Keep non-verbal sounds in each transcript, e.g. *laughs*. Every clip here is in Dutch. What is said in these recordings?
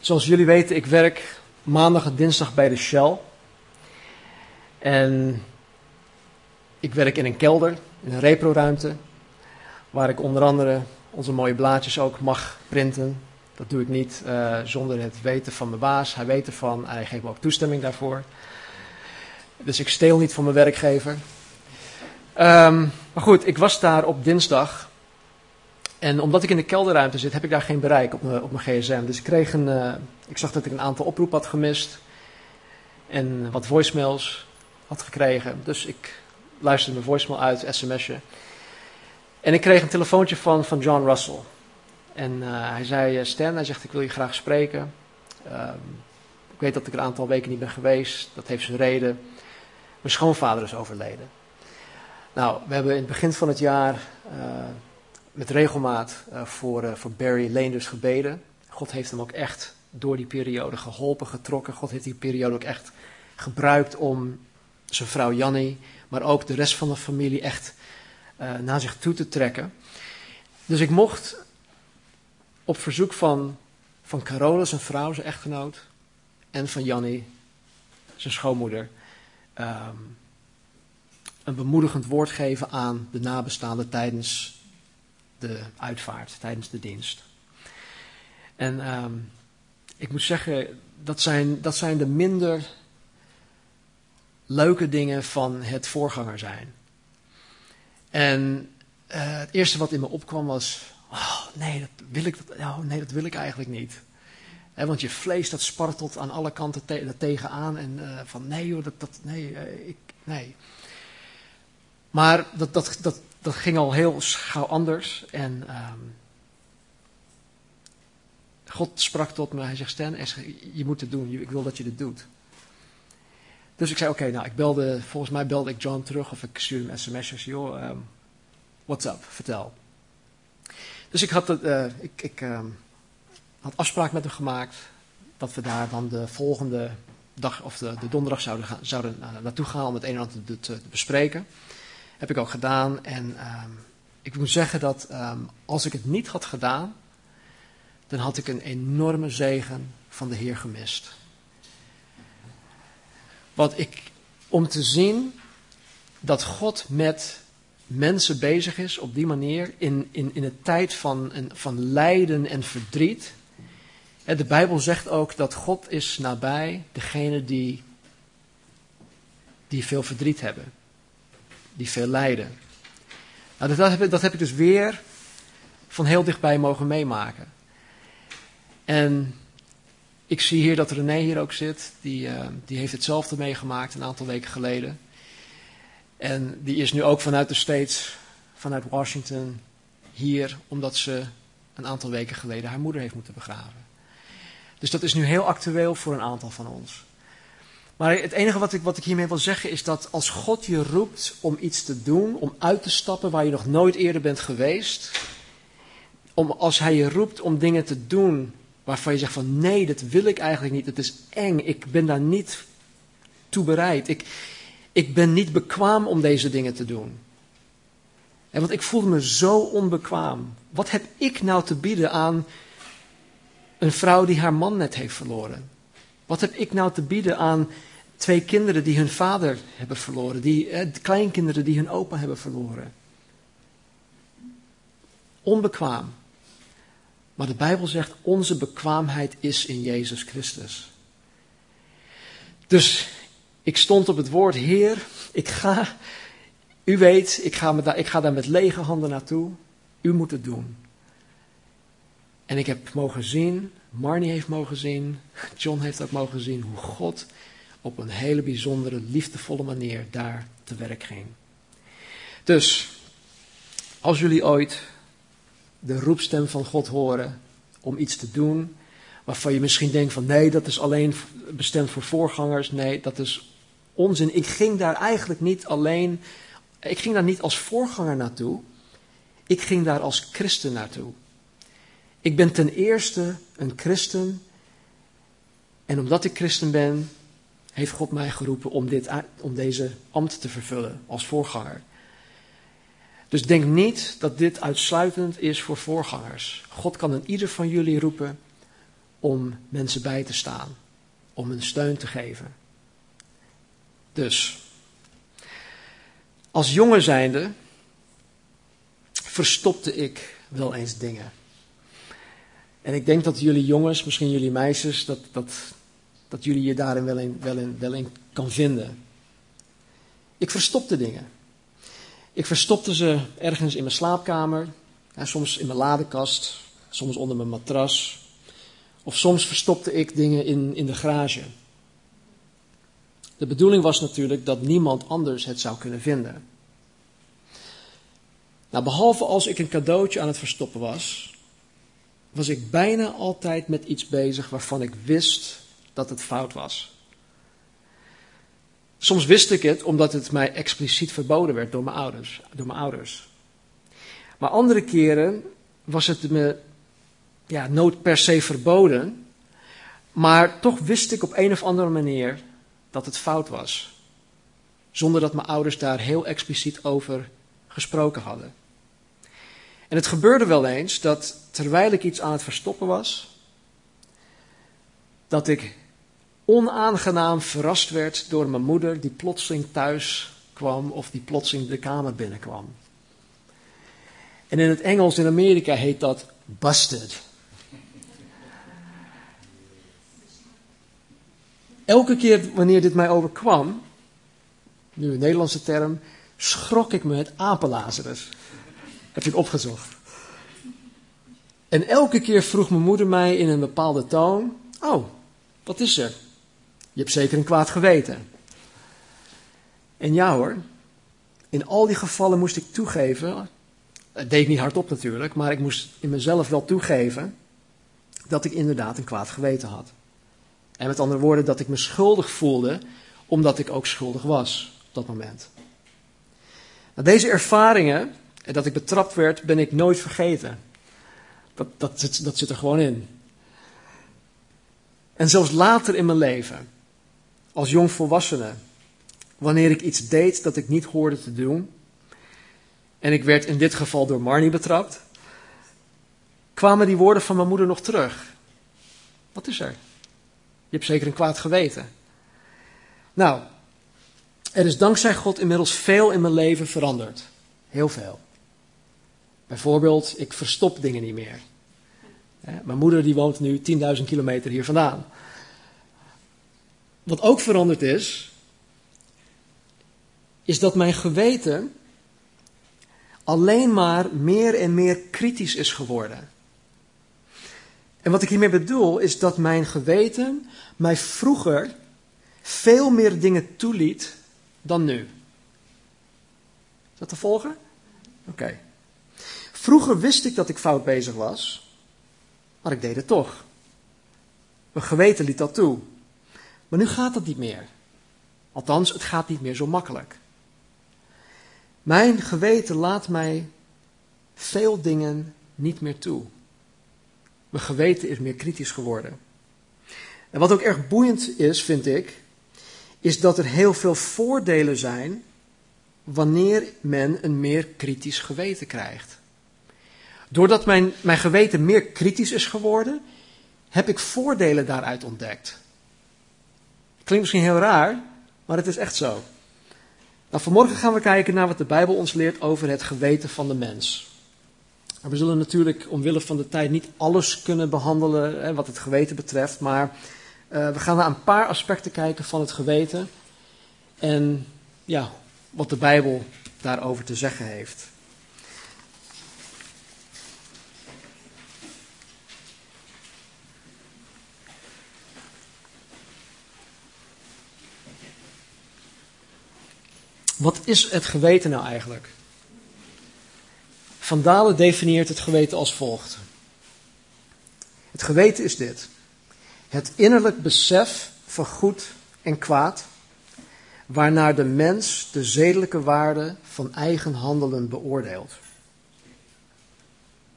Zoals jullie weten, ik werk maandag en dinsdag bij de Shell. En ik werk in een kelder, in een reproruimte, waar ik onder andere onze mooie blaadjes ook mag printen. Dat doe ik niet uh, zonder het weten van mijn baas. Hij weet ervan, hij geeft me ook toestemming daarvoor. Dus ik steel niet van mijn werkgever. Um, maar goed, ik was daar op dinsdag. En omdat ik in de kelderruimte zit, heb ik daar geen bereik op mijn, gsm. Dus ik kreeg een. Uh, ik zag dat ik een aantal oproepen had gemist. En wat voicemails had gekregen. Dus ik luisterde mijn voicemail uit, sms'je. En ik kreeg een telefoontje van, van John Russell. En uh, hij zei, Stan, hij zegt, ik wil je graag spreken. Uh, ik weet dat ik een aantal weken niet ben geweest. Dat heeft zijn reden. Mijn schoonvader is overleden. Nou, we hebben in het begin van het jaar met regelmaat uh, voor, uh, voor Barry Leenders gebeden. God heeft hem ook echt door die periode geholpen, getrokken. God heeft die periode ook echt gebruikt om zijn vrouw Jannie, maar ook de rest van de familie echt naar zich toe te trekken. Dus ik mocht op verzoek van, van Carola, zijn vrouw, zijn echtgenoot, en van Jannie, zijn schoonmoeder, um, een bemoedigend woord geven aan de nabestaanden tijdens de uitvaart, tijdens de dienst. En um, ik moet zeggen, dat zijn, dat zijn de minder leuke dingen van het voorganger zijn. En uh, het eerste wat in me opkwam was, oh, nee, dat wil ik, oh, nee, dat wil ik eigenlijk niet. He, want je vlees dat spartelt aan alle kanten te, tegenaan en uh, van nee joh, dat, dat, nee, uh, ik, nee. Maar dat, dat, dat, dat ging al heel gauw anders. En um, God sprak tot me. Hij zegt, Stan, je moet het doen. Ik wil dat je dit doet. Dus ik zei, oké, nou, ik belde, volgens mij belde ik John terug. Of ik stuurde hem sms'jes. Joh, um, what's up? Vertel. Dus ik had, uh, ik, ik um, had afspraak met hem gemaakt. Dat we daar dan de volgende dag, of de, de donderdag zouden, zouden uh, naartoe gaan om het een en ander te bespreken. Heb ik ook gedaan. En um, ik moet zeggen dat um, als ik het niet had gedaan, dan had ik een enorme zegen van de Heer gemist. Want ik, om te zien dat God met mensen bezig is op die manier, in, in, in een tijd van, van lijden en verdriet. De Bijbel zegt ook dat God is nabij degene die, die veel verdriet hebben die veel lijden. Nou, dat, heb, dat heb ik dus weer van heel dichtbij mogen meemaken. En ik zie hier dat René hier ook zit. Die, uh, die heeft hetzelfde meegemaakt een aantal weken geleden. En die is nu ook vanuit de States, vanuit Washington, hier omdat ze een aantal weken geleden haar moeder heeft moeten begraven. Dus dat is nu heel actueel voor een aantal van ons. Maar het enige wat ik, wat ik hiermee wil zeggen is dat als God je roept om iets te doen, om uit te stappen waar je nog nooit eerder bent geweest, om, als Hij je roept om dingen te doen waarvan je zegt van nee, dat wil ik eigenlijk niet, het is eng, ik ben daar niet toe bereid, ik, ik ben niet bekwaam om deze dingen te doen. En want ik voelde me zo onbekwaam. Wat heb ik nou te bieden aan een vrouw die haar man net heeft verloren? Wat heb ik nou te bieden aan twee kinderen die hun vader hebben verloren, die, eh, kleinkinderen die hun opa hebben verloren. Onbekwaam. Maar de Bijbel zegt, onze bekwaamheid is in Jezus Christus. Dus ik stond op het woord, Heer, ik ga, u weet, ik ga, daar, ik ga daar met lege handen naartoe. U moet het doen. En ik heb mogen zien, Marnie heeft mogen zien, John heeft ook mogen zien hoe God op een hele bijzondere, liefdevolle manier daar te werk ging. Dus, als jullie ooit de roepstem van God horen om iets te doen, waarvan je misschien denkt van nee, dat is alleen bestemd voor voorgangers. Nee, dat is onzin. Ik ging daar eigenlijk niet alleen, ik ging daar niet als voorganger naartoe. Ik ging daar als christen naartoe. Ik ben ten eerste een christen. En omdat ik christen ben, heeft God mij geroepen om, dit, om deze ambt te vervullen als voorganger. Dus denk niet dat dit uitsluitend is voor voorgangers. God kan een ieder van jullie roepen om mensen bij te staan, om hun steun te geven. Dus, als jongen zijnde verstopte ik wel eens dingen. En ik denk dat jullie jongens, misschien jullie meisjes, dat, dat, dat jullie je daarin wel in, wel, wel in kan vinden. Ik verstopte dingen. Ik verstopte ze ergens in mijn slaapkamer, soms in mijn ladekast, soms onder mijn matras. Of soms verstopte ik dingen in, in de garage. De bedoeling was natuurlijk dat niemand anders het zou kunnen vinden. Nou, behalve als ik een cadeautje aan het verstoppen was, was ik bijna altijd met iets bezig waarvan ik wist dat het fout was. Soms wist ik het omdat het mij expliciet verboden werd door mijn ouders. Door mijn ouders. Maar andere keren was het me ja, nooit per se verboden, maar toch wist ik op een of andere manier dat het fout was. Zonder dat mijn ouders daar heel expliciet over gesproken hadden. En het gebeurde wel eens dat terwijl ik iets aan het verstoppen was, dat ik onaangenaam verrast werd door mijn moeder die plotseling thuis kwam of die plotseling de kamer binnenkwam. En in het Engels in Amerika heet dat busted. Elke keer wanneer dit mij overkwam, nu een Nederlandse term, schrok ik me het apenlazerus. Heb ik opgezocht. En elke keer vroeg mijn moeder mij in een bepaalde toon: Oh, wat is er? Je hebt zeker een kwaad geweten. En ja hoor, in al die gevallen moest ik toegeven, het deed niet hardop natuurlijk, maar ik moest in mezelf wel toegeven dat ik inderdaad een kwaad geweten had. En met andere woorden, dat ik me schuldig voelde, omdat ik ook schuldig was op dat moment. Nou, deze ervaringen, en dat ik betrapt werd, ben ik nooit vergeten. Dat, dat, dat zit er gewoon in. En zelfs later in mijn leven, als jong volwassene, wanneer ik iets deed dat ik niet hoorde te doen, en ik werd in dit geval door Marnie betrapt, kwamen die woorden van mijn moeder nog terug. Wat is er? Je hebt zeker een kwaad geweten. Nou, er is dankzij God inmiddels veel in mijn leven veranderd. Heel veel. Bijvoorbeeld, ik verstop dingen niet meer. Mijn moeder die woont nu 10.000 kilometer hier vandaan. Wat ook veranderd is, is dat mijn geweten alleen maar meer en meer kritisch is geworden. En wat ik hiermee bedoel is dat mijn geweten mij vroeger veel meer dingen toeliet dan nu. Is dat te volgen? Oké. Vroeger wist ik dat ik fout bezig was, maar ik deed het toch. Mijn geweten liet dat toe. Maar nu gaat dat niet meer. Althans, het gaat niet meer zo makkelijk. Mijn geweten laat mij veel dingen niet meer toe. Mijn geweten is meer kritisch geworden. En wat ook erg boeiend is, vind ik, is dat er heel veel voordelen zijn wanneer men een meer kritisch geweten krijgt. Doordat mijn, mijn geweten meer kritisch is geworden, heb ik voordelen daaruit ontdekt. Klinkt misschien heel raar, maar het is echt zo. Nou, vanmorgen gaan we kijken naar wat de Bijbel ons leert over het geweten van de mens. We zullen natuurlijk omwille van de tijd niet alles kunnen behandelen hè, wat het geweten betreft, maar uh, we gaan naar een paar aspecten kijken van het geweten en ja, wat de Bijbel daarover te zeggen heeft. Wat is het geweten nou eigenlijk? Van Dalen definieert het geweten als volgt. Het geweten is dit. Het innerlijk besef van goed en kwaad, waarnaar de mens de zedelijke waarde van eigen handelen beoordeelt.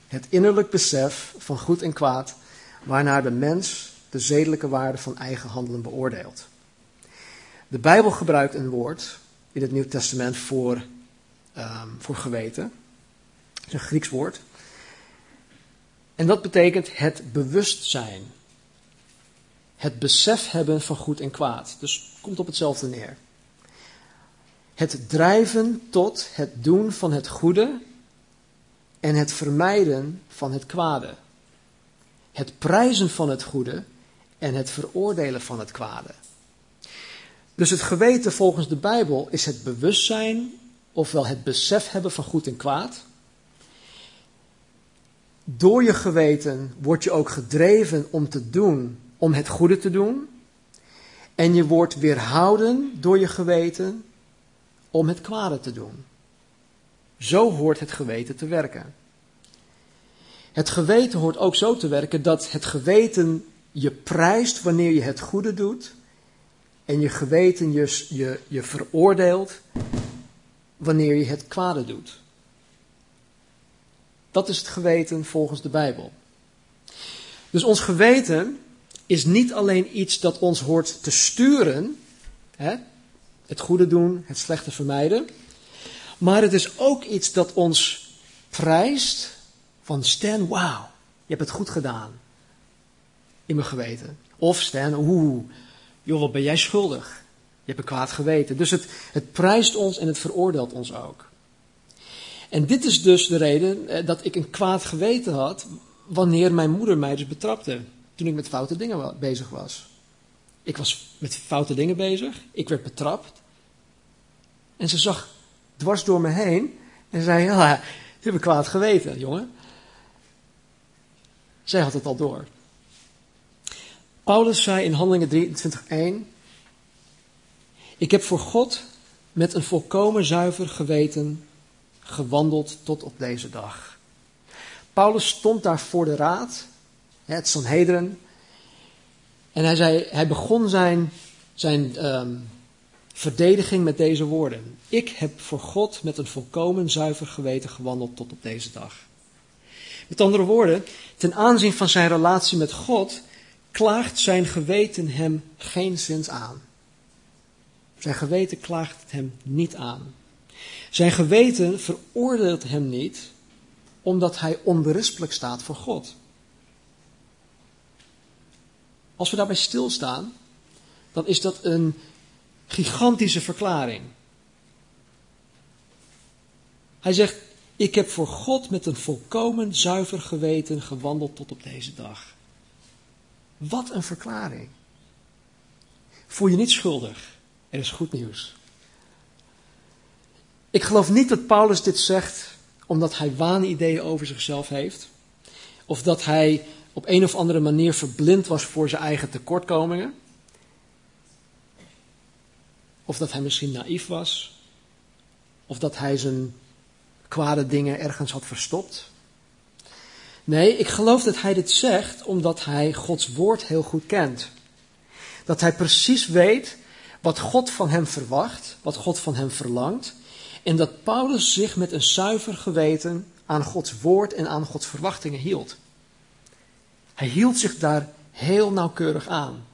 Het innerlijk besef van goed en kwaad, waarnaar de mens de zedelijke waarde van eigen handelen beoordeelt. De Bijbel gebruikt een woord in het Nieuw Testament voor, um, voor geweten. Het is een Grieks woord. En dat betekent het bewustzijn het besef hebben van goed en kwaad. Dus komt op hetzelfde neer. Het drijven tot het doen van het goede en het vermijden van het kwade. Het prijzen van het goede en het veroordelen van het kwade. Dus het geweten volgens de Bijbel is het bewustzijn, ofwel het besef hebben van goed en kwaad. Door je geweten word je ook gedreven om te doen, om het goede te doen. En je wordt weerhouden door je geweten om het kwade te doen. Zo hoort het geweten te werken. Het geweten hoort ook zo te werken dat het geweten je prijst wanneer je het goede doet en je geweten je, je, je veroordeelt wanneer je het kwade doet. Dat is het geweten volgens de Bijbel. Dus ons geweten is niet alleen iets dat ons hoort te sturen, hè, het goede doen, het slechte vermijden, maar het is ook iets dat ons prijst van Stan, wauw, je hebt het goed gedaan in mijn geweten. Of Stan, oeh, joh, wat ben jij schuldig? Je hebt een kwaad geweten. Dus het, het prijst ons en het veroordeelt ons ook. En dit is dus de reden eh, dat ik een kwaad geweten had wanneer mijn moeder mij dus betrapte. Toen ik met foute dingen bezig was. Ik was met foute dingen bezig. Ik werd betrapt. En ze zag dwars door me heen en zei: Ja, je hebt een kwaad geweten, jongen. Zij had het al door. Paulus zei in Handelingen 23:1: Ik heb voor God met een volkomen zuiver geweten gewandeld tot op deze dag. Paulus stond daar voor de raad, het Sanhedrin, en hij, zei, hij begon zijn, zijn um, verdediging met deze woorden. Ik heb voor God met een volkomen zuiver geweten gewandeld tot op deze dag. Met andere woorden, ten aanzien van zijn relatie met God klaagt zijn geweten hem geen zins aan. Zijn geweten klaagt hem niet aan. Zijn geweten veroordeelt hem niet omdat hij onberispelijk staat voor God. Als we daarbij stilstaan, dan is dat een gigantische verklaring. Hij zegt: Ik heb voor God met een volkomen zuiver geweten gewandeld tot op deze dag. Wat een verklaring. Voel je niet schuldig. Er is goed nieuws. Ik geloof niet dat Paulus dit zegt omdat hij waanideeën over zichzelf heeft. Of dat hij op een of andere manier verblind was voor zijn eigen tekortkomingen. Of dat hij misschien naïef was. Of dat hij zijn kwade dingen ergens had verstopt. Nee, ik geloof dat hij dit zegt omdat hij Gods woord heel goed kent. Dat hij precies weet wat God van hem verwacht, wat God van hem verlangt. En dat Paulus zich met een zuiver geweten aan Gods woord en aan Gods verwachtingen hield. Hij hield zich daar heel nauwkeurig aan.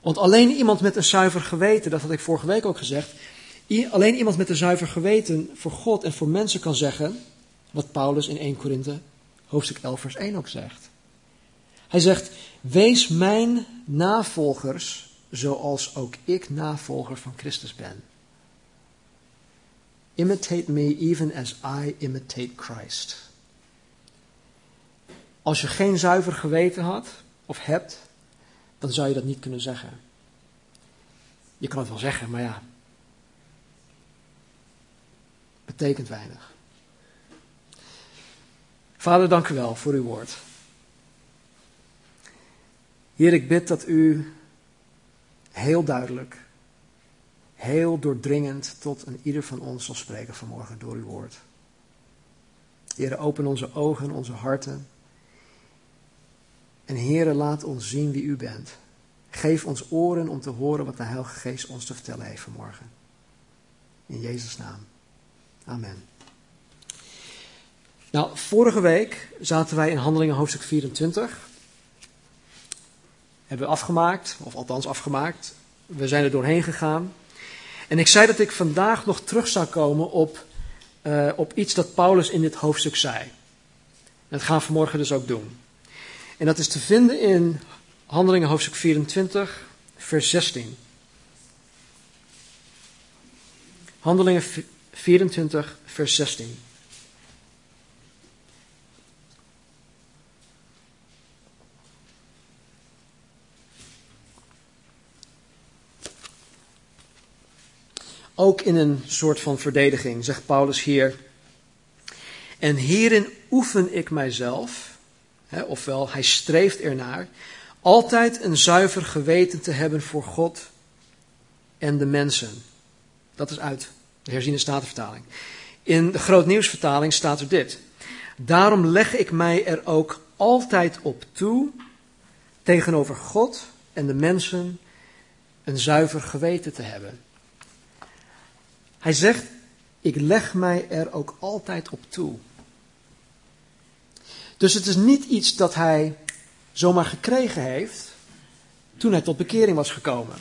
Want alleen iemand met een zuiver geweten, dat had ik vorige week ook gezegd, alleen iemand met een zuiver geweten voor God en voor mensen kan zeggen, wat Paulus in 1 Korinthe hoofdstuk 11 vers 1 ook zegt. Hij zegt, wees mijn navolgers zoals ook ik navolger van Christus ben. Imitate me even as I imitate Christ. Als je geen zuiver geweten had of hebt, dan zou je dat niet kunnen zeggen. Je kan het wel zeggen, maar ja, betekent weinig. Vader, dank u wel voor uw woord. Heer, ik bid dat u heel duidelijk, heel doordringend tot een ieder van ons zal spreken vanmorgen door uw woord. Heer, open onze ogen, onze harten. En Heer, laat ons zien wie u bent. Geef ons oren om te horen wat de Heilige Geest ons te vertellen heeft vanmorgen. In Jezus' naam. Amen. Nou, vorige week zaten wij in Handelingen hoofdstuk 24. Hebben we afgemaakt, of althans afgemaakt. We zijn er doorheen gegaan. En ik zei dat ik vandaag nog terug zou komen op, uh, op iets dat Paulus in dit hoofdstuk zei. En dat gaan we vanmorgen dus ook doen. En dat is te vinden in Handelingen hoofdstuk 24, vers 16. Handelingen 24, vers 16. Ook in een soort van verdediging zegt Paulus hier. En hierin oefen ik mijzelf, hè, ofwel hij streeft ernaar, altijd een zuiver geweten te hebben voor God en de mensen. Dat is uit de herziene statenvertaling. In de grootnieuwsvertaling staat er dit. Daarom leg ik mij er ook altijd op toe tegenover God en de mensen een zuiver geweten te hebben. Hij zegt, ik leg mij er ook altijd op toe. Dus het is niet iets dat hij zomaar gekregen heeft toen hij tot bekering was gekomen.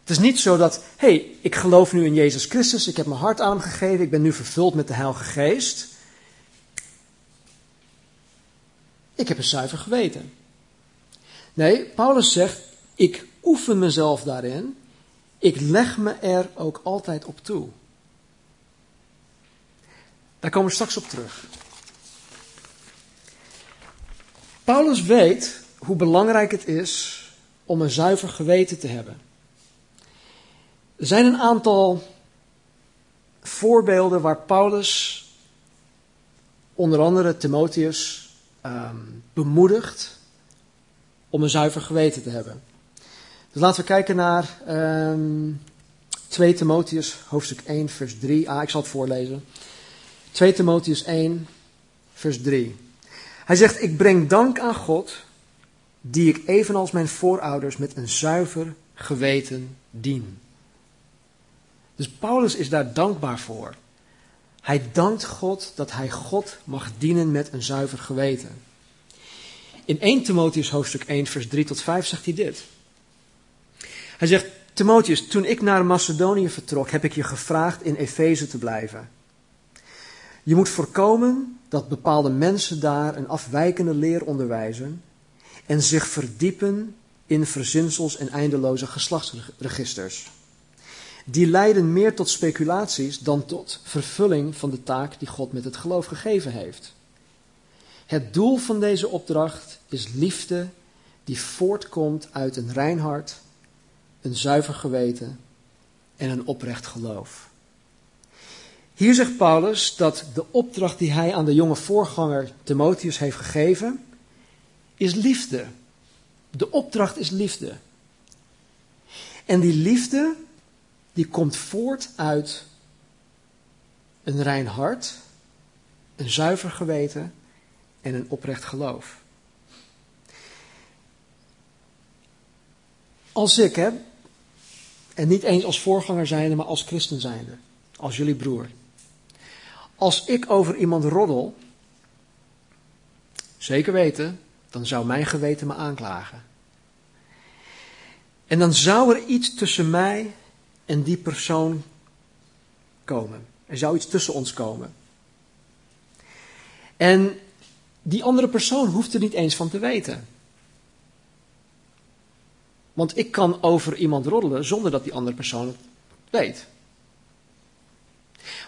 Het is niet zo dat, hé, hey, ik geloof nu in Jezus Christus, ik heb mijn hart aan hem gegeven, ik ben nu vervuld met de Heilige Geest. Ik heb een zuiver geweten. Nee, Paulus zegt, ik oefen mezelf daarin, ik leg me er ook altijd op toe. Daar komen we straks op terug. Paulus weet hoe belangrijk het is om een zuiver geweten te hebben. Er zijn een aantal voorbeelden waar Paulus onder andere Timotheus um, bemoedigt om een zuiver geweten te hebben. Dus laten we kijken naar um, ehm, 2 Timotheus hoofdstuk 1 vers 3. Ah, ik zal het voorlezen. 2 Timotheus 1 vers 3. Hij zegt, ik breng dank aan God, die ik evenals mijn voorouders met een zuiver geweten dien. Dus Paulus is daar dankbaar voor. Hij dankt God dat hij God mag dienen met een zuiver geweten. In 1 Timotheus hoofdstuk 1 vers 3 tot 5 zegt hij dit. Hij zegt, Timotheus, toen ik naar Macedonië vertrok, heb ik je gevraagd in Efeze te blijven. Je moet voorkomen dat bepaalde mensen daar een afwijkende leer onderwijzen en zich verdiepen in verzinsels en eindeloze geslachtsregisters. Die leiden meer tot speculaties dan tot vervulling van de taak die God met het geloof gegeven heeft. Het doel van deze opdracht is liefde die voortkomt uit een rein hart, een zuiver geweten en een oprecht geloof. Hier zegt Paulus dat de opdracht die hij aan de jonge voorganger Timotheus heeft gegeven, is liefde. De opdracht is liefde. En die liefde, die komt voort uit een rein hart, een zuiver geweten en een oprecht geloof. Als ik, hè, en niet eens als voorganger zijnde, maar als christen zijnde, als jullie broer. Als ik over iemand roddel, zeker weten, dan zou mijn geweten me aanklagen. En dan zou er iets tussen mij en die persoon komen. Er zou iets tussen ons komen. En die andere persoon hoeft er niet eens van te weten. Want ik kan over iemand roddelen zonder dat die andere persoon het weet.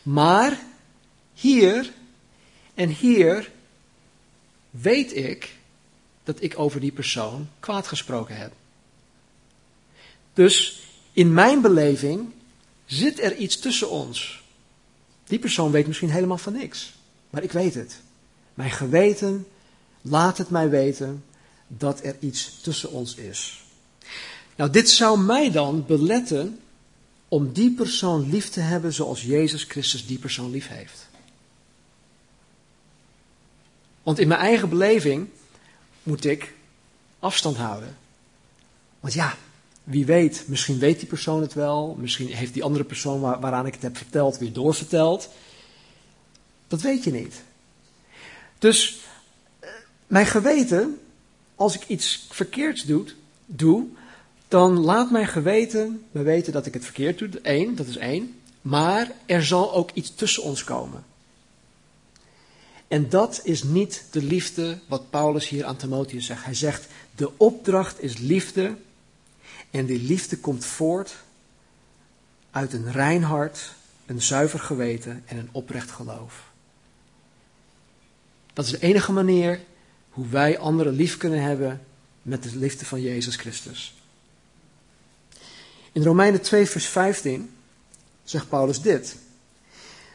Maar hier en hier weet ik dat ik over die persoon kwaad gesproken heb. Dus in mijn beleving zit er iets tussen ons. Die persoon weet misschien helemaal van niks, maar ik weet het. Mijn geweten laat het mij weten dat er iets tussen ons is. Nou, dit zou mij dan beletten om die persoon lief te hebben zoals Jezus Christus die persoon lief heeft. Want in mijn eigen beleving moet ik afstand houden. Want ja, wie weet, misschien weet die persoon het wel, misschien heeft die andere persoon waaraan ik het heb verteld weer doorverteld. Dat weet je niet. Dus eh, mijn geweten, als ik iets verkeerds doe, doe, dan laat mijn geweten me weten dat ik het verkeerd doe. Eén, dat is één. Maar er zal ook iets tussen ons komen. En dat is niet de liefde wat Paulus hier aan Timotheus zegt. Hij zegt, de opdracht is liefde en die liefde komt voort uit een rein hart, een zuiver geweten en een oprecht geloof. Dat is de enige manier hoe wij anderen lief kunnen hebben met de liefde van Jezus Christus. In Romeinen 2, vers 15 zegt Paulus dit.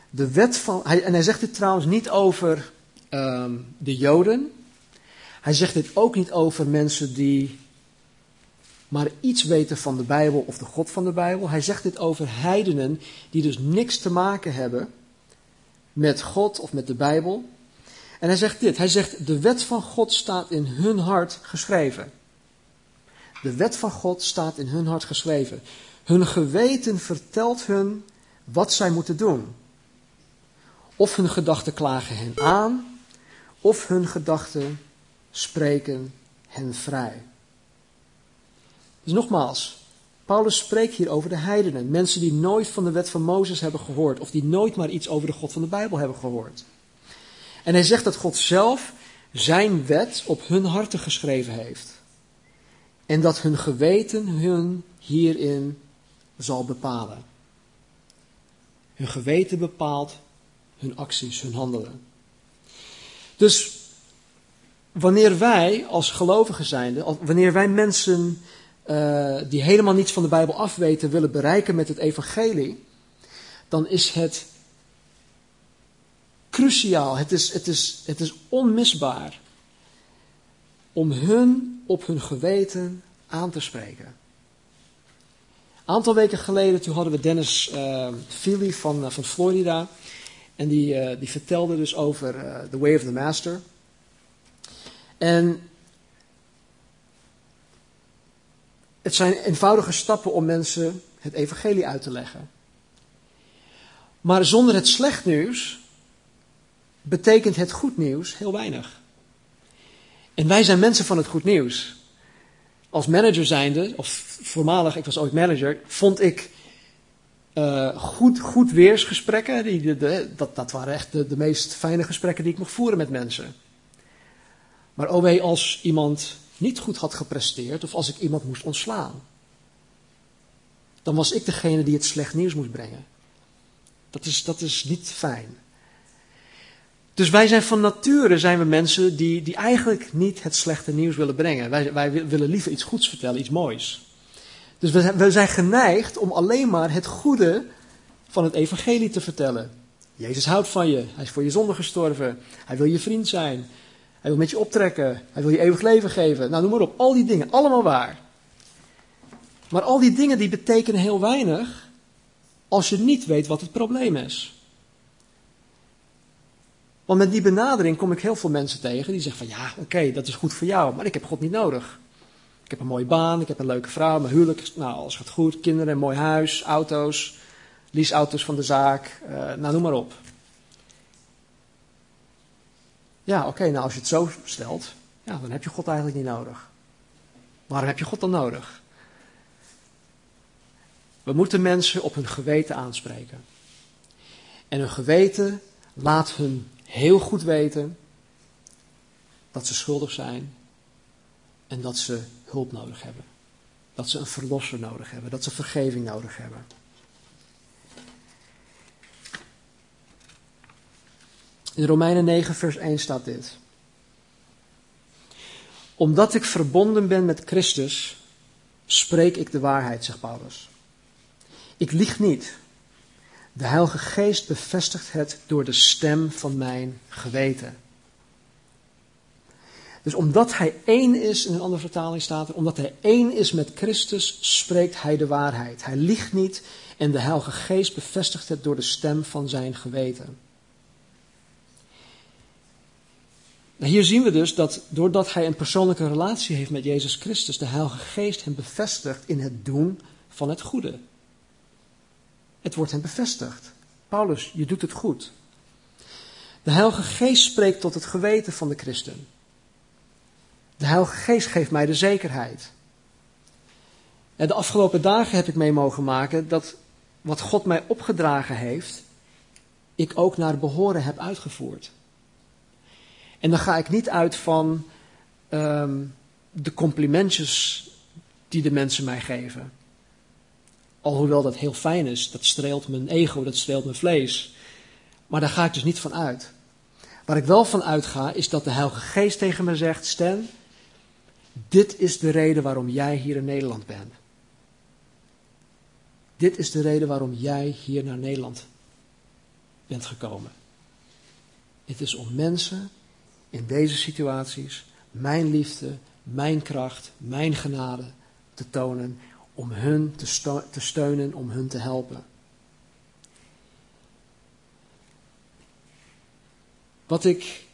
De wet van, hij, en hij zegt dit trouwens niet over um, de Joden. Hij zegt dit ook niet over mensen die maar iets weten van de Bijbel of de God van de Bijbel. Hij zegt dit over heidenen die dus niks te maken hebben met God of met de Bijbel. En hij zegt dit, hij zegt de wet van God staat in hun hart geschreven. De wet van God staat in hun hart geschreven. Hun geweten vertelt hun wat zij moeten doen. Of hun gedachten klagen hen aan, of hun gedachten spreken hen vrij. Dus nogmaals, Paulus spreekt hier over de heidenen, mensen die nooit van de wet van Mozes hebben gehoord, of die nooit maar iets over de God van de Bijbel hebben gehoord. En hij zegt dat God zelf zijn wet op hun harten geschreven heeft. En dat hun geweten hun hierin zal bepalen. Hun geweten bepaalt hun acties, hun handelen. Dus wanneer wij als gelovigen zijnde, wanneer wij mensen uh, die helemaal niets van de Bijbel afweten willen bereiken met het evangelie, dan is het cruciaal, het is, het is, het is onmisbaar om hun op hun geweten aan te spreken. Een aantal weken geleden toen hadden we Dennis uh, Philly van, uh, van Florida. En die, uh, die vertelde dus over The Way of the Master. En het zijn eenvoudige stappen om mensen het evangelie uit te leggen. Maar zonder het slecht nieuws betekent het goed nieuws heel weinig. En wij zijn mensen van het goed nieuws. Als manager zijnde, of voormalig, ik was ooit manager, vond ik uh, goed, goed weersgesprekken. Die, dat, dat waren echt de, meest fijne gesprekken die ik mocht voeren met mensen. Maar oh als iemand niet goed had gepresteerd of als ik iemand moest ontslaan. Dan was ik degene die het slecht nieuws moest brengen. Dat is, dat is niet fijn. Dus wij zijn van nature zijn we mensen die, die eigenlijk niet het slechte nieuws willen brengen. Wij, wij willen liever iets goeds vertellen, iets moois. Dus we zijn, we zijn geneigd om alleen maar het goede van het evangelie te vertellen. Jezus houdt van je, hij is voor je zonde gestorven, hij wil je vriend zijn, hij wil met je optrekken. Hij wil je eeuwig leven geven. Nou, noem maar op. Al die dingen, allemaal waar. Maar al die dingen die betekenen heel weinig als je niet weet wat het probleem is. Want met die benadering kom ik heel veel mensen tegen die zeggen van ja, oké, dat is goed voor jou, maar ik heb God niet nodig. Ik heb een mooie baan, ik heb een leuke vrouw, mijn huwelijk, nou, alles gaat goed, kinderen, een mooi huis, auto's, leaseauto's van de zaak, uh, nou, noem maar op. Ja, oké, nou als je het zo stelt, ja, dan heb je God eigenlijk niet nodig. Waarom heb je God dan nodig? We moeten mensen op hun geweten aanspreken. En hun geweten laat hun heel goed weten dat ze schuldig zijn en dat ze hulp nodig hebben. Dat ze een verlosser nodig hebben, dat ze vergeving nodig hebben. In Romeinen 9, vers 1 staat dit. Omdat ik verbonden ben met Christus, spreek ik de waarheid, zegt Paulus. Ik lieg niet. De Heilige Geest bevestigt het door de stem van mijn geweten. Dus omdat hij één is, in een andere vertaling staat er, omdat hij één is met Christus, spreekt hij de waarheid. Hij liegt niet en de Heilige Geest bevestigt het door de stem van zijn geweten. Nou, hier zien we dus dat doordat hij een persoonlijke relatie heeft met Jezus Christus, de Heilige Geest hem bevestigt in het doen van het goede. Het wordt hem bevestigd. Paulus, je doet het goed. De Heilige Geest spreekt tot het geweten van de christen. De Heilige Geest geeft mij de zekerheid. En de afgelopen dagen heb ik mee mogen maken dat wat God mij opgedragen heeft, ik ook naar behoren heb uitgevoerd. En dan ga ik niet uit van ehm, de complimentjes die de mensen mij geven. Alhoewel dat heel fijn is, dat streelt mijn ego, dat streelt mijn vlees. Maar daar ga ik dus niet van uit. Waar ik wel van uitga, is dat de Heilige Geest tegen me zegt: Stan, dit is de reden waarom jij hier in Nederland bent. Dit is de reden waarom jij hier naar Nederland bent gekomen. Het is om mensen in deze situaties mijn liefde, mijn kracht, mijn genade te tonen, om hun te, te steunen, om hun te helpen. Wat ik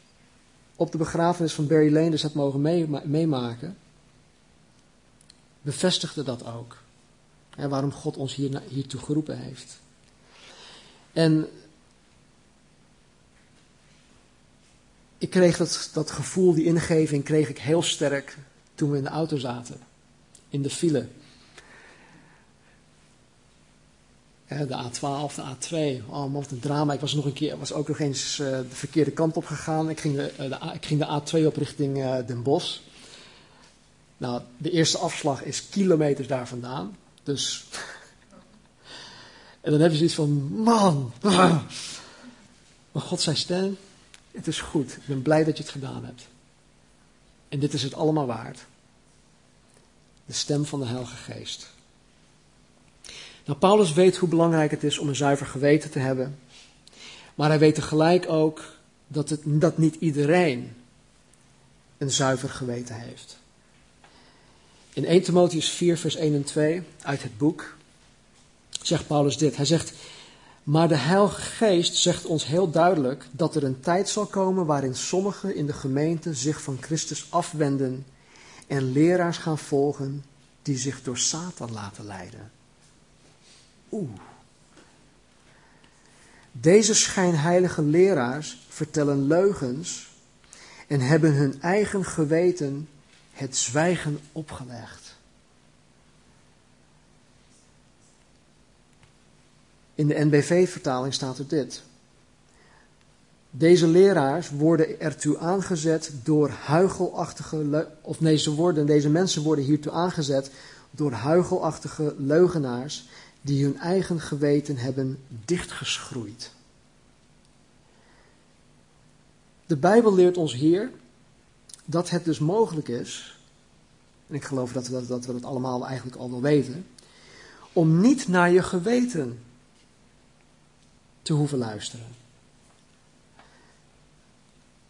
op de begrafenis van Barry Leenders heb mogen meemaken, bevestigde dat ook. En waarom God ons hier, hiertoe geroepen heeft. En ik kreeg dat, dat gevoel, die ingeving, kreeg ik heel sterk toen we in de auto zaten. In de file. De A12, de A2. Oh wat een drama. Ik was nog een keer, was ook nog eens uh, de verkeerde kant op gegaan. Ik ging de, uh, de, ik ging de A2 op richting uh, Den Bosch. Nou, de eerste afslag is kilometers daar vandaan. Dus. *laughs* en dan heb je zoiets van: man. *laughs* Maar God zei: Stan, het is goed. Ik ben blij dat je het gedaan hebt. En dit is het allemaal waard. De stem van de Heilige Geest. Nou, Paulus weet hoe belangrijk het is om een zuiver geweten te hebben. Maar hij weet tegelijk ook dat, het, dat niet iedereen een zuiver geweten heeft. In 1 Timotheus 4, vers 1 en 2 uit het boek zegt Paulus dit. Hij zegt, maar de Heilige Geest zegt ons heel duidelijk dat er een tijd zal komen waarin sommigen in de gemeente zich van Christus afwenden en leraars gaan volgen die zich door Satan laten leiden. Oeh. Deze schijnheilige leraars vertellen leugens en hebben hun eigen geweten het zwijgen opgelegd. In de NBV-vertaling staat er dit. Deze leraars worden ertoe aangezet door huigelachtige, of nee, ze worden, deze mensen worden hiertoe aangezet door huigelachtige leugenaars die hun eigen geweten hebben dichtgeschroeid. De Bijbel leert ons hier dat het dus mogelijk is, en ik geloof dat we dat, dat we dat allemaal eigenlijk al wel weten, om niet naar je geweten te hoeven luisteren.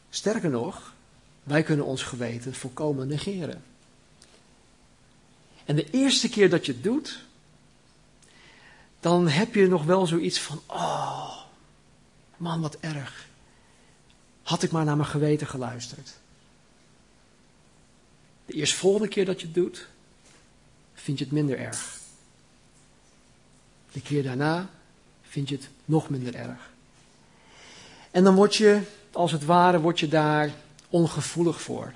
Sterker nog, wij kunnen ons geweten volkomen negeren. En de eerste keer dat je het doet, dan heb je nog wel zoiets van, oh, man, wat erg. Had ik maar naar mijn geweten geluisterd. De eerstvolgende keer dat je het doet, vind je het minder erg. De keer daarna vind je het nog minder erg. En dan word je, als het ware, word je daar ongevoelig voor.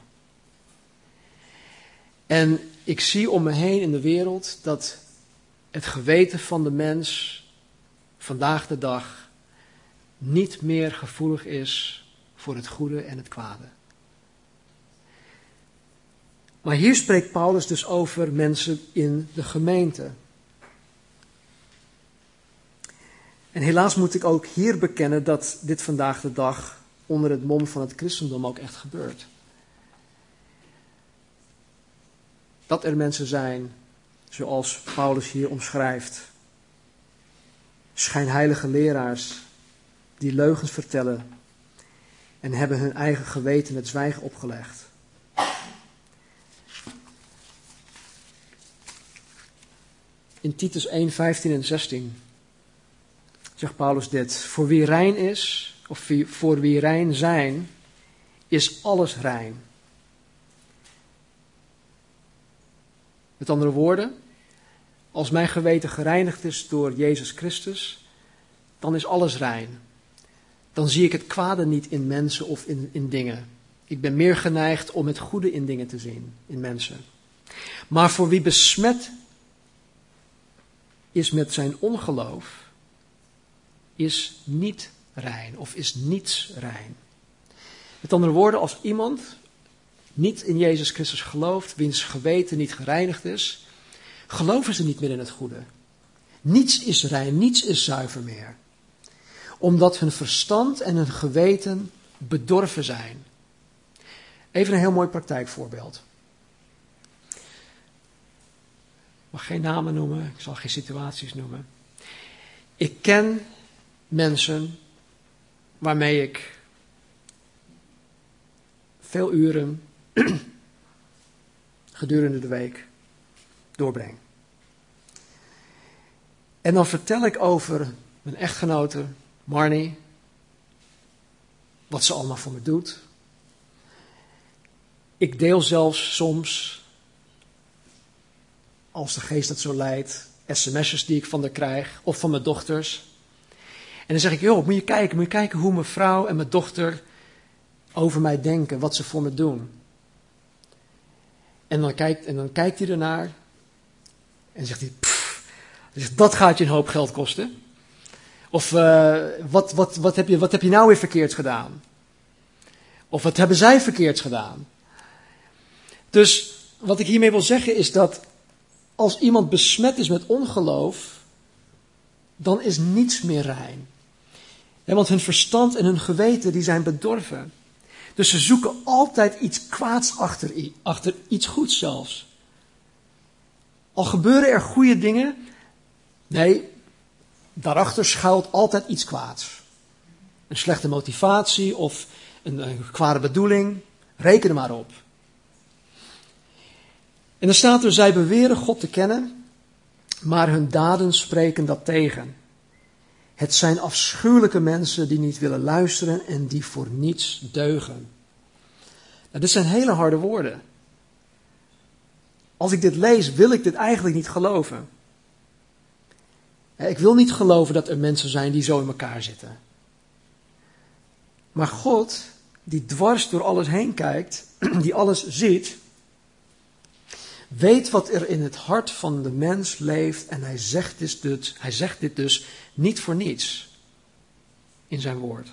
En ik zie om me heen in de wereld dat het geweten van de mens vandaag de dag niet meer gevoelig is voor het goede en het kwade. Maar hier spreekt Paulus dus over mensen in de gemeente. En helaas moet ik ook hier bekennen dat dit vandaag de dag onder het mom van het christendom ook echt gebeurt. Dat er mensen zijn zoals Paulus hier omschrijft. Schijnheilige leraars die leugens vertellen en hebben hun eigen geweten het zwijgen opgelegd. In Titus 1, 15 en 16 zegt Paulus dit. Voor wie rein is, of voor wie rein zijn, is alles rein. Met andere woorden, als mijn geweten gereinigd is door Jezus Christus, dan is alles rein. Dan zie ik het kwade niet in mensen of in, in dingen. Ik ben meer geneigd om het goede in dingen te zien, in mensen. Maar voor wie besmet is met zijn ongeloof, is niet rein of is niets rein. Met andere woorden, als iemand niet in Jezus Christus gelooft, wiens geweten niet gereinigd is, geloven ze niet meer in het goede. Niets is rein, niets is zuiver meer. Omdat hun verstand en hun geweten bedorven zijn. Even een heel mooi praktijkvoorbeeld. Ik mag geen namen noemen, ik zal geen situaties noemen. Ik ken mensen waarmee ik veel uren *clears throat* gedurende de week doorbreng. En dan vertel ik over mijn echtgenote Marnie, wat ze allemaal voor me doet. Ik deel zelfs soms, als de geest dat zo leidt, sms'jes die ik van haar krijg of van mijn dochters. En dan zeg ik, joh, moet je kijken, moet je kijken hoe mijn vrouw en mijn dochter over mij denken, wat ze voor me doen. En dan kijkt, en dan kijkt hij ernaar en zegt hij, pff, dat gaat je een hoop geld kosten. Of uh, wat, wat, wat, heb je, wat heb je nou weer verkeerd gedaan? Of wat hebben zij verkeerd gedaan? Dus wat ik hiermee wil zeggen is dat als iemand besmet is met ongeloof, dan is niets meer rein. want hun verstand en hun geweten die zijn bedorven. Dus ze zoeken altijd iets kwaads achter, achter iets goeds zelfs. Al gebeuren er goede dingen, nee, daarachter schuilt altijd iets kwaads. Een slechte motivatie of een, een kwade bedoeling, reken er maar op. En dan staat er, zij beweren God te kennen, maar hun daden spreken dat tegen. Het zijn afschuwelijke mensen die niet willen luisteren en die voor niets deugen. Nou, dit zijn hele harde woorden. Als ik dit lees, wil ik dit eigenlijk niet geloven. Ik wil niet geloven dat er mensen zijn die zo in elkaar zitten. Maar God, die dwars door alles heen kijkt, *clears throat* die alles ziet, weet wat er in het hart van de mens leeft en hij zegt, dit dus, hij zegt dit dus niet voor niets in zijn woord.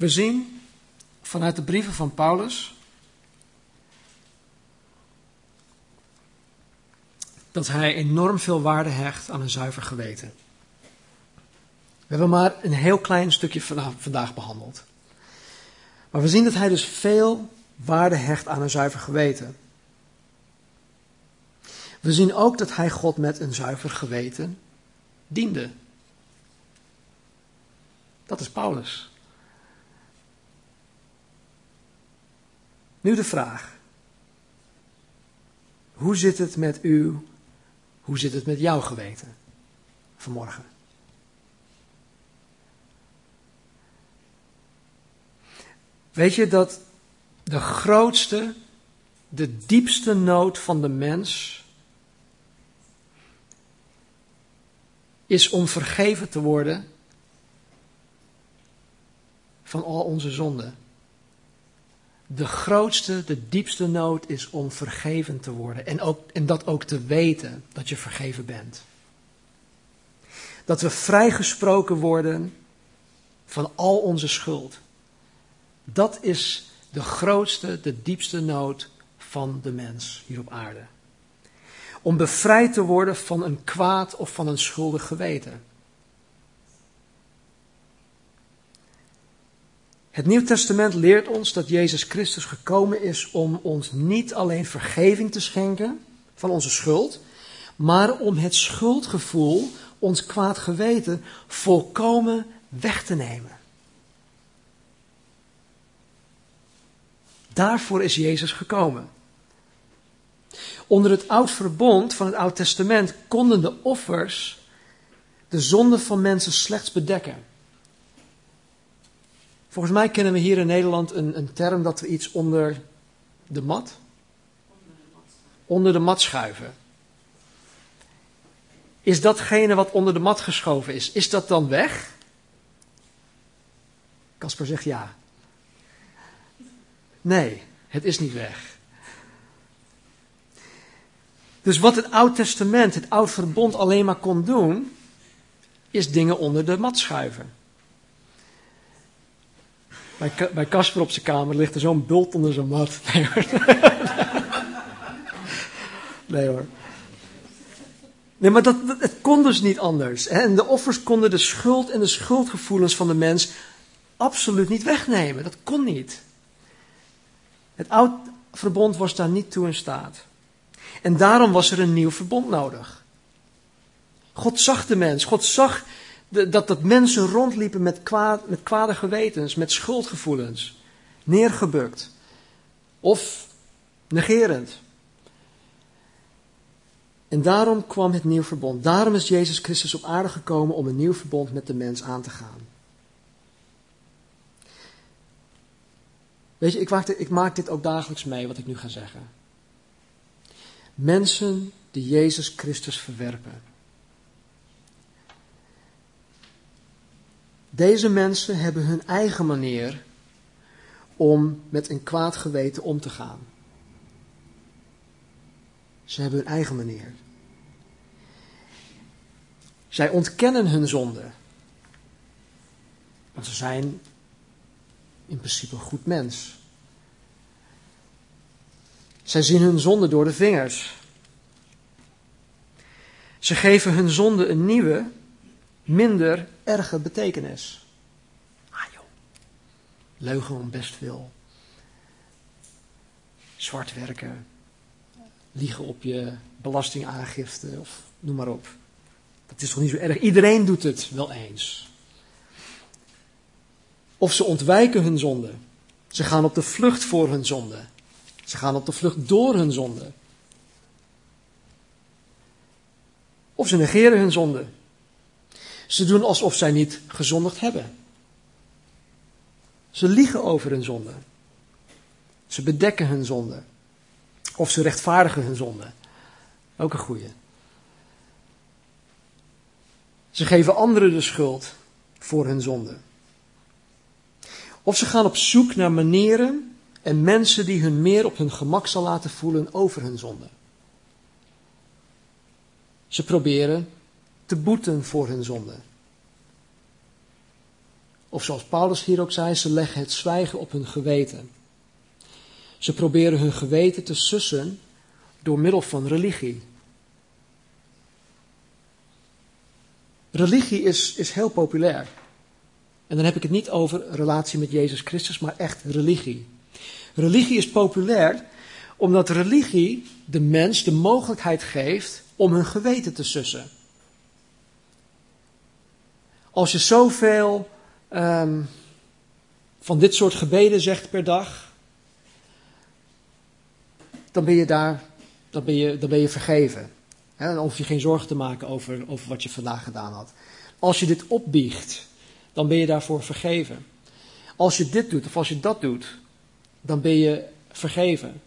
We zien vanuit de brieven van Paulus dat hij enorm veel waarde hecht aan een zuiver geweten. We hebben maar een heel klein stukje vandaag behandeld. Maar we zien dat hij dus veel waarde hecht aan een zuiver geweten. We zien ook dat hij God met een zuiver geweten diende. Dat is Paulus. Nu de vraag. Hoe zit het met u? Hoe zit het met jouw geweten vanmorgen? Weet je dat de grootste, de diepste nood van de mens is om vergeven te worden van al onze zonden. De grootste, de diepste nood is om vergeven te worden en, ook, en dat ook te weten dat je vergeven bent. Dat we vrijgesproken worden van al onze schuld. Dat is de grootste, de diepste nood van de mens hier op aarde. Om bevrijd te worden van een kwaad of van een schuldig geweten. Het Nieuw Testament leert ons dat Jezus Christus gekomen is om ons niet alleen vergeving te schenken van onze schuld, maar om het schuldgevoel, ons kwaad geweten, volkomen weg te nemen. Daarvoor is Jezus gekomen. Onder het oud verbond van het Oud Testament konden de offers de zonde van mensen slechts bedekken. Volgens mij kennen we hier in Nederland een, een term dat we iets onder de mat. Onder de mat schuiven. Is datgene wat onder de mat geschoven is, is dat dan weg? Casper zegt ja. Nee, het is niet weg. Dus wat het Oud Testament, het Oud Verbond alleen maar kon doen, is dingen onder de mat schuiven. Bij, bij Casper op zijn kamer ligt er zo'n bult onder zijn mat. *laughs* Nee hoor. *laughs* Nee hoor. Nee, maar dat, het kon dus niet anders. En de offers konden de schuld en de schuldgevoelens van de mens absoluut niet wegnemen. Dat kon niet. Het oud verbond was daar niet toe in staat. En daarom was er een nieuw verbond nodig. God zag de mens. God zag dat, dat mensen rondliepen met, kwaad, met kwade gewetens, met schuldgevoelens. Neergebukt. Of negerend. En daarom kwam het nieuw verbond. Daarom is Jezus Christus op aarde gekomen om een nieuw verbond met de mens aan te gaan. Weet je, ik ik maak dit ook dagelijks mee, wat ik nu ga zeggen. Mensen die Jezus Christus verwerpen. Deze mensen hebben hun eigen manier om met een kwaad geweten om te gaan. Ze hebben hun eigen manier. Zij ontkennen hun zonde. Want ze zijn in principe een goed mens. Zij zien hun zonde door de vingers. Ze geven hun zonde een nieuwe, minder erge betekenis. Ah joh, leugen om best veel. Zwart werken, liegen op je belastingaangifte of noem maar op. Dat is toch niet zo erg? Iedereen doet het wel eens. Of ze ontwijken hun zonde. Ze gaan op de vlucht voor hun zonde. Ze gaan op de vlucht door hun zonde. Of ze negeren hun zonde. Ze doen alsof zij niet gezondigd hebben. Ze liegen over hun zonde. Ze bedekken hun zonde. Of ze rechtvaardigen hun zonde. Ook een goede. Ze geven anderen de schuld voor hun zonde. Of ze gaan op zoek naar manieren en mensen die hun meer op hun gemak zal laten voelen over hun zonde. Ze proberen te boeten voor hun zonde. Of zoals Paulus hier ook zei, ze leggen het zwijgen op hun geweten. Ze proberen hun geweten te sussen door middel van religie. Religie is, is heel populair. En dan heb ik het niet over relatie met Jezus Christus, maar echt religie. Religie is populair omdat religie de mens de mogelijkheid geeft om hun geweten te sussen. Als je zoveel um, van dit soort gebeden zegt per dag, dan ben je daar, dan ben je, dan ben je vergeven. dan hoef je geen zorgen te maken over, over wat je vandaag gedaan had. Als je dit opbiecht, dan ben je daarvoor vergeven. Als je dit doet of als je dat doet, dan ben je vergeven.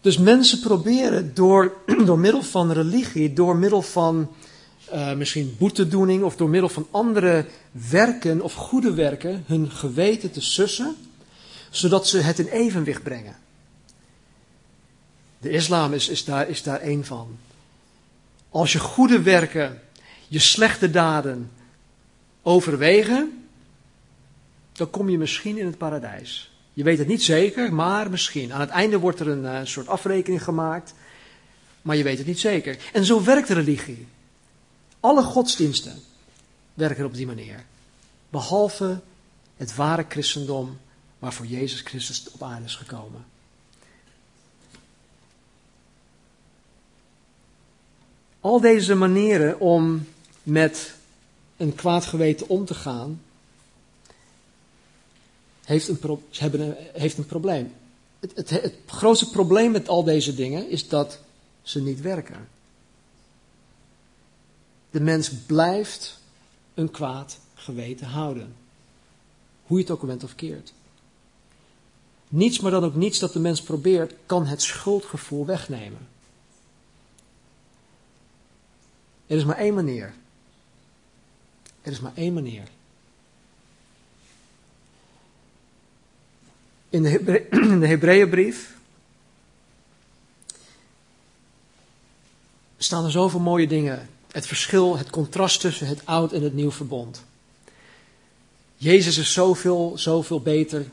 Dus mensen proberen door, *clears throat* door middel van religie, door middel van uh, misschien boetedoening of door middel van andere werken of goede werken hun geweten te sussen, zodat ze het in evenwicht brengen. De islam is, is, daar, is daar één van. Als je goede werken, je slechte daden overwegen, dan kom je misschien in het paradijs. Je weet het niet zeker, maar misschien. Aan het einde wordt er een uh, soort afrekening gemaakt, maar je weet het niet zeker. En zo werkt religie. Alle godsdiensten werken op die manier. Behalve het ware christendom waarvoor Jezus Christus op aarde is gekomen. Al deze manieren om met een kwaad geweten om te gaan, heeft een, hebben een, heeft een probleem. Het, het, het grootste probleem met al deze dingen is dat ze niet werken. De mens blijft een kwaad geweten houden. Hoe je het ook bent of keert. Niets, maar dan ook niets dat de mens probeert, kan het schuldgevoel wegnemen. Er is maar één manier. Er is maar één manier. In de, *clears throat* Hebreeënbrief staan er zoveel mooie dingen. Het verschil, het contrast tussen het oud en het nieuw verbond. Jezus is zoveel, zoveel beter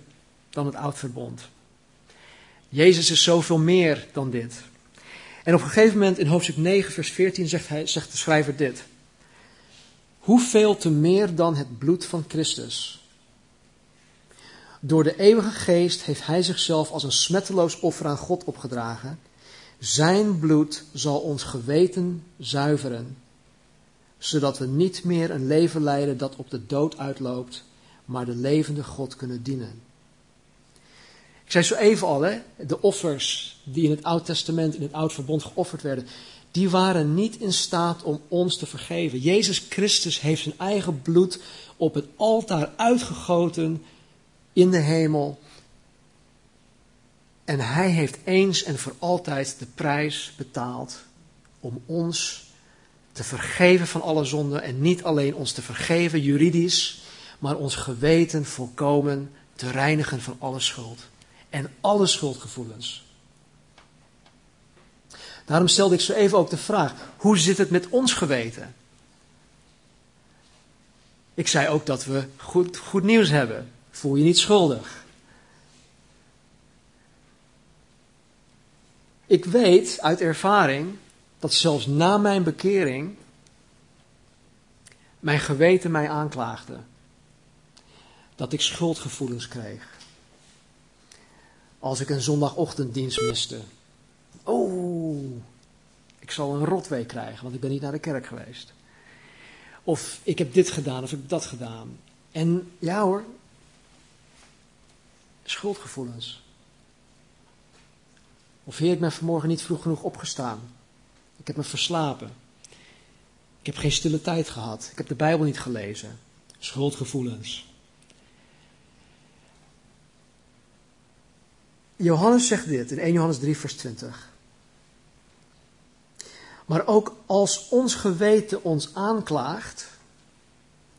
dan het oud verbond. Jezus is zoveel meer dan dit. En op een gegeven moment in hoofdstuk 9, vers 14 zegt, hij, zegt de schrijver dit. Hoeveel te meer dan het bloed van Christus. Door de eeuwige geest heeft hij zichzelf als een smetteloos offer aan God opgedragen. Zijn bloed zal ons geweten zuiveren, zodat we niet meer een leven leiden dat op de dood uitloopt, maar de levende God kunnen dienen. Ik zei zo even al, hè, de offers die in het Oud Testament, in het Oud Verbond geofferd werden, die waren niet in staat om ons te vergeven. Jezus Christus heeft zijn eigen bloed op het altaar uitgegoten in de hemel. En hij heeft eens en voor altijd de prijs betaald om ons te vergeven van alle zonden. En niet alleen ons te vergeven juridisch, maar ons geweten volkomen te reinigen van alle schuld. En alle schuldgevoelens. Daarom stelde ik zo even ook de vraag: hoe zit het met ons geweten? Ik zei ook dat we goed, goed nieuws hebben. Voel je niet schuldig. Ik weet uit ervaring dat zelfs na mijn bekering mijn geweten mij aanklaagde. Dat ik schuldgevoelens kreeg. Als ik een zondagochtenddienst miste. Oh, ik zal een rotweek krijgen, want ik ben niet naar de kerk geweest. Of ik heb dit gedaan, of ik heb dat gedaan. En ja hoor, schuldgevoelens. Of heer, ik ben vanmorgen niet vroeg genoeg opgestaan. Ik heb me verslapen. Ik heb geen stille tijd gehad. Ik heb de Bijbel niet gelezen. Schuldgevoelens. Johannes zegt dit in 1 Johannes 3, vers 20. Maar ook als ons geweten ons aanklaagt,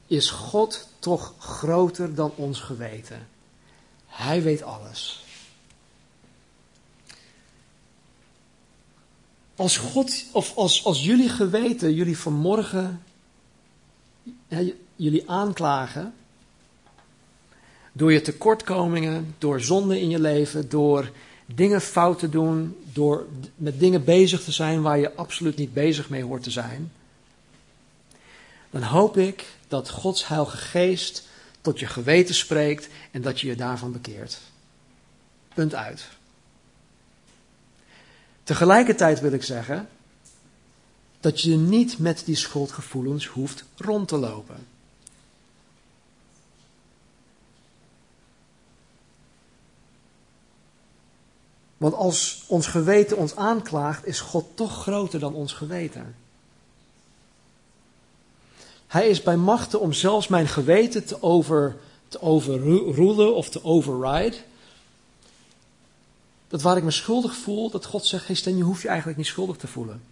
is God toch groter dan ons geweten. Hij weet alles. Als God, of als, als jullie geweten, jullie vanmorgen, jullie aanklagen, door je tekortkomingen, door zonde in je leven, door dingen fout te doen, door met dingen bezig te zijn waar je absoluut niet bezig mee hoort te zijn, dan hoop ik dat Gods Heilige Geest tot je geweten spreekt en dat je je daarvan bekeert. Punt uit. Tegelijkertijd wil ik zeggen dat je niet met die schuldgevoelens hoeft rond te lopen. Want als ons geweten ons aanklaagt, is God toch groter dan ons geweten. Hij is bij machten om zelfs mijn geweten te, over, te overrulen of te override. Dat waar ik me schuldig voel, dat God zegt, hey je hoeft je eigenlijk niet schuldig te voelen.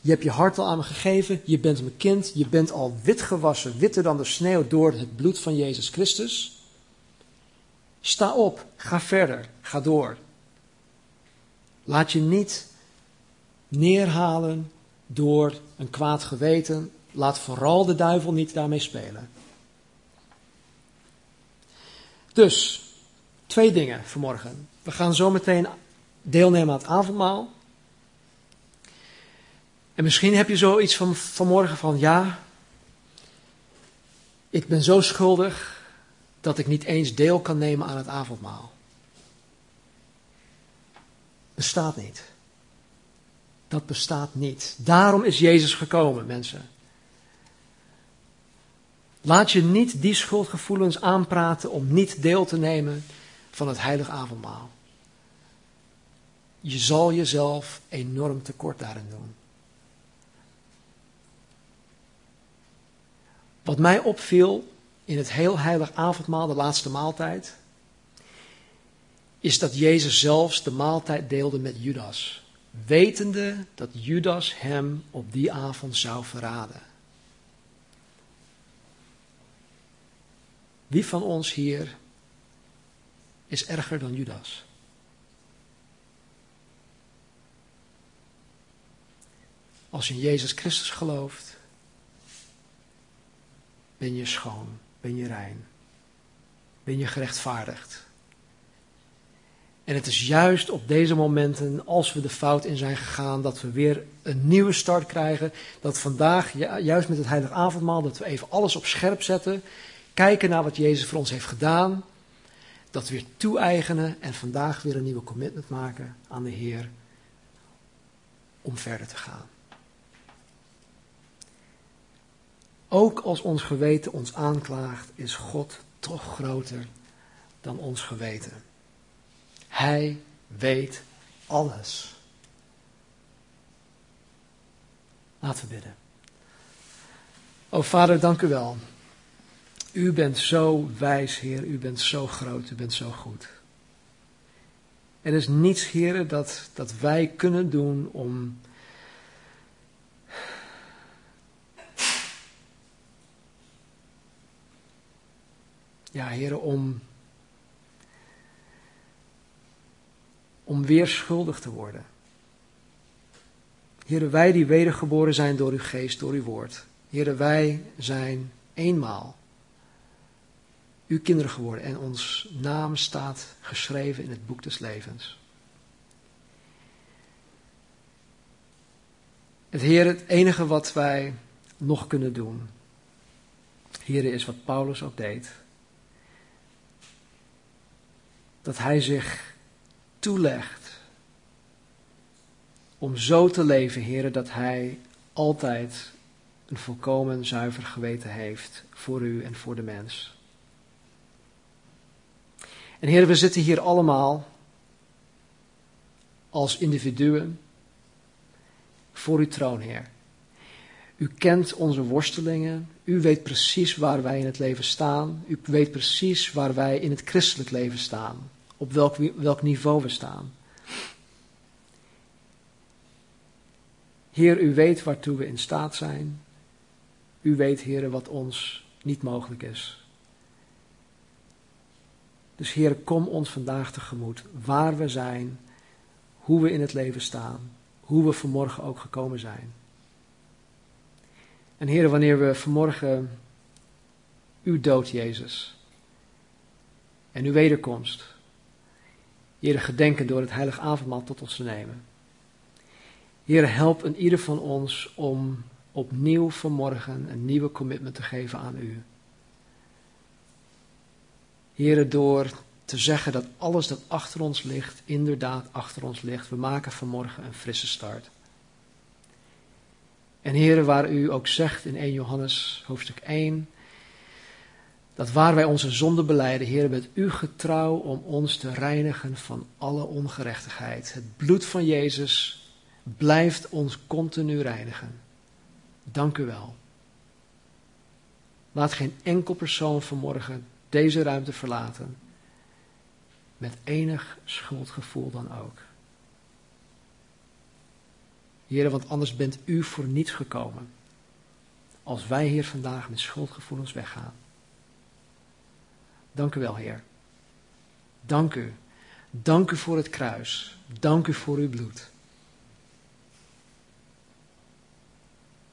Je hebt je hart al aan me gegeven, je bent mijn kind, je bent al wit gewassen, witter dan de sneeuw door het bloed van Jezus Christus. Sta op, ga verder, ga door. Laat je niet neerhalen door een kwaad geweten. Laat vooral de duivel niet daarmee spelen. Dus, twee dingen vanmorgen. We gaan zo meteen deelnemen aan het avondmaal. En misschien heb je zoiets van vanmorgen van ja, ik ben zo schuldig dat ik niet eens deel kan nemen aan het avondmaal bestaat niet. Dat bestaat niet. Daarom is Jezus gekomen, mensen. Laat je niet die schuldgevoelens aanpraten om niet deel te nemen van het heilige avondmaal. Je zal jezelf enorm tekort daarin doen. Wat mij opviel in het heel heilig avondmaal, de laatste maaltijd, is dat Jezus zelfs de maaltijd deelde met Judas, wetende dat Judas hem op die avond zou verraden. Wie van ons hier is erger dan Judas? Als je in Jezus Christus gelooft, ben je schoon, ben je rein, ben je gerechtvaardigd. En het is juist op deze momenten, als we de fout in zijn gegaan, dat we weer een nieuwe start krijgen. Dat vandaag, juist met het heilige avondmaal, dat we even alles op scherp zetten. Kijken naar wat Jezus voor ons heeft gedaan. Dat weer toe-eigenen en vandaag weer een nieuwe commitment maken aan de Heer om verder te gaan. Ook als ons geweten ons aanklaagt, is God toch groter dan ons geweten. Hij weet alles. Laten we bidden. O Vader, dank u wel. U bent zo wijs, Heer. U bent zo groot. U bent zo goed. Er is niets, Heer, dat, dat wij kunnen doen om. Ja, Heer, om om weer schuldig te worden. Heren, wij die wedergeboren zijn door uw geest, door uw woord. Heren, wij zijn eenmaal uw kinderen geworden en ons naam staat geschreven in het boek des levens. Het Heer, het enige wat wij nog kunnen doen, Heer, is wat Paulus ook deed. Dat hij zich toelegt om zo te leven, heren, dat hij altijd een volkomen zuiver geweten heeft voor u en voor de mens. En heren, we zitten hier allemaal als individuen voor uw troon, Heer. U kent onze worstelingen. U weet precies waar wij in het leven staan. U weet precies waar wij in het christelijk leven staan op welk, welk niveau we staan. Heer, u weet waartoe we in staat zijn. U weet, Heer, wat ons niet mogelijk is. Dus Heer, kom ons vandaag tegemoet, waar we zijn, hoe we in het leven staan, hoe we vanmorgen ook gekomen zijn. En Heer, wanneer we vanmorgen uw dood, Jezus, en uw wederkomst, Heer, gedenken door het heilige avondmaal tot ons te nemen. Heer, help een ieder van ons om opnieuw vanmorgen een nieuwe commitment te geven aan U. Heer, door te zeggen dat alles dat achter ons ligt, inderdaad achter ons ligt. We maken vanmorgen een frisse start. En Heer, waar U ook zegt in 1 Johannes hoofdstuk 1, dat waar wij onze zonde beleiden, Heer, bent u getrouw om ons te reinigen van alle ongerechtigheid. Het bloed van Jezus blijft ons continu reinigen. Dank u wel. Laat geen enkel persoon vanmorgen deze ruimte verlaten met enig schuldgevoel dan ook. Heer, want anders bent u voor niets gekomen. Als wij hier vandaag met schuldgevoelens weggaan. Dank u wel, Heer. Dank u. Dank u voor het kruis. Dank u voor uw bloed.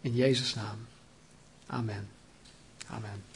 In Jezus' naam. Amen. Amen.